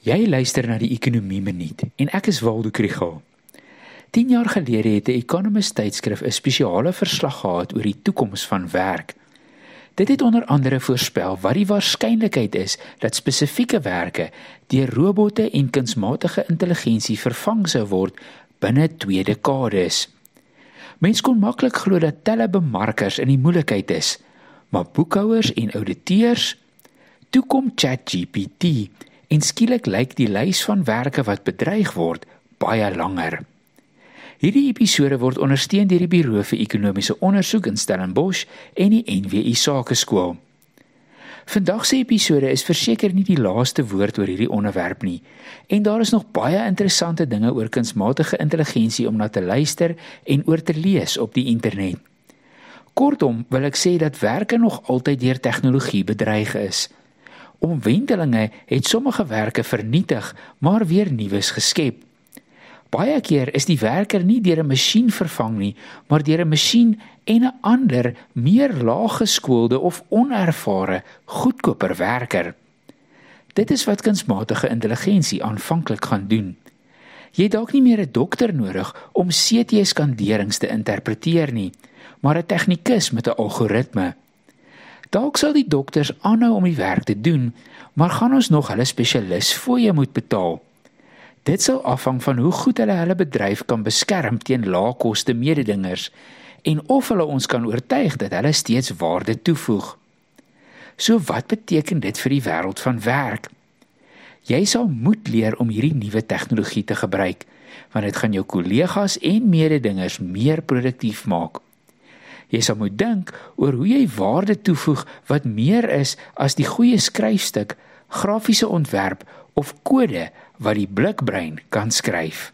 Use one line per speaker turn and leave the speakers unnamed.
Jy luister na die Ekonomie Minuut en ek is Waldo Krugel. 10 jaar gelede het 'n Economist tydskrif 'n spesiale verslag gehad oor die toekoms van werk. Dit het onder andere voorspel wat die waarskynlikheid is dat spesifieke werke deur robotte en kunsmatige intelligensie vervang sou word binne 2 dekades. Mense kon maklik glo dat telebemarkers in die moeilikheid is, maar boekhouers en ouditeurs toe kom ChatGPT en skielik lyk die lys van werke wat bedreig word baie langer. Hierdie episode word ondersteun deur die Buro vir Ekonomiese Onderzoek in Stellenbosch en die NWI Sakeskool. Vandag se episode is verseker nie die laaste woord oor hierdie onderwerp nie en daar is nog baie interessante dinge oor kunsmatige intelligensie om na te luister en oor te lees op die internet. Kortom, wil ek sê dat werke nog altyd deur tegnologie bedreig is. Omwentelinge het sommige werke vernietig, maar weer nuus geskep. Baie keer is die werker nie deur 'n masjien vervang nie, maar deur 'n masjien en 'n ander, meer laaggeskoolde of onervare, goedkoper werker. Dit is wat kunsmatige intelligensie aanvanklik gaan doen. Jy het dalk nie meer 'n dokter nodig om CT-skanderings te interpreteer nie, maar 'n tegnikus met 'n algoritme. Dalk sal die dokters aanhou om die werk te doen, maar gaan ons nog hulle spesialis fooie moet betaal. Dit sal afhang van hoe goed hulle hulle bedryf kan beskerm teen lae-koste mededingers en of hulle ons kan oortuig dat hulle steeds waarde toevoeg. So wat beteken dit vir die wêreld van werk? Jy sal moet leer om hierdie nuwe tegnologie te gebruik, want dit gaan jou kollegas en mededingers meer produktief maak. Jy sal moet dink oor hoe jy waarde toevoeg wat meer is as die goeie skryfstuk, grafiese ontwerp of kode wat die blikbrein kan skryf.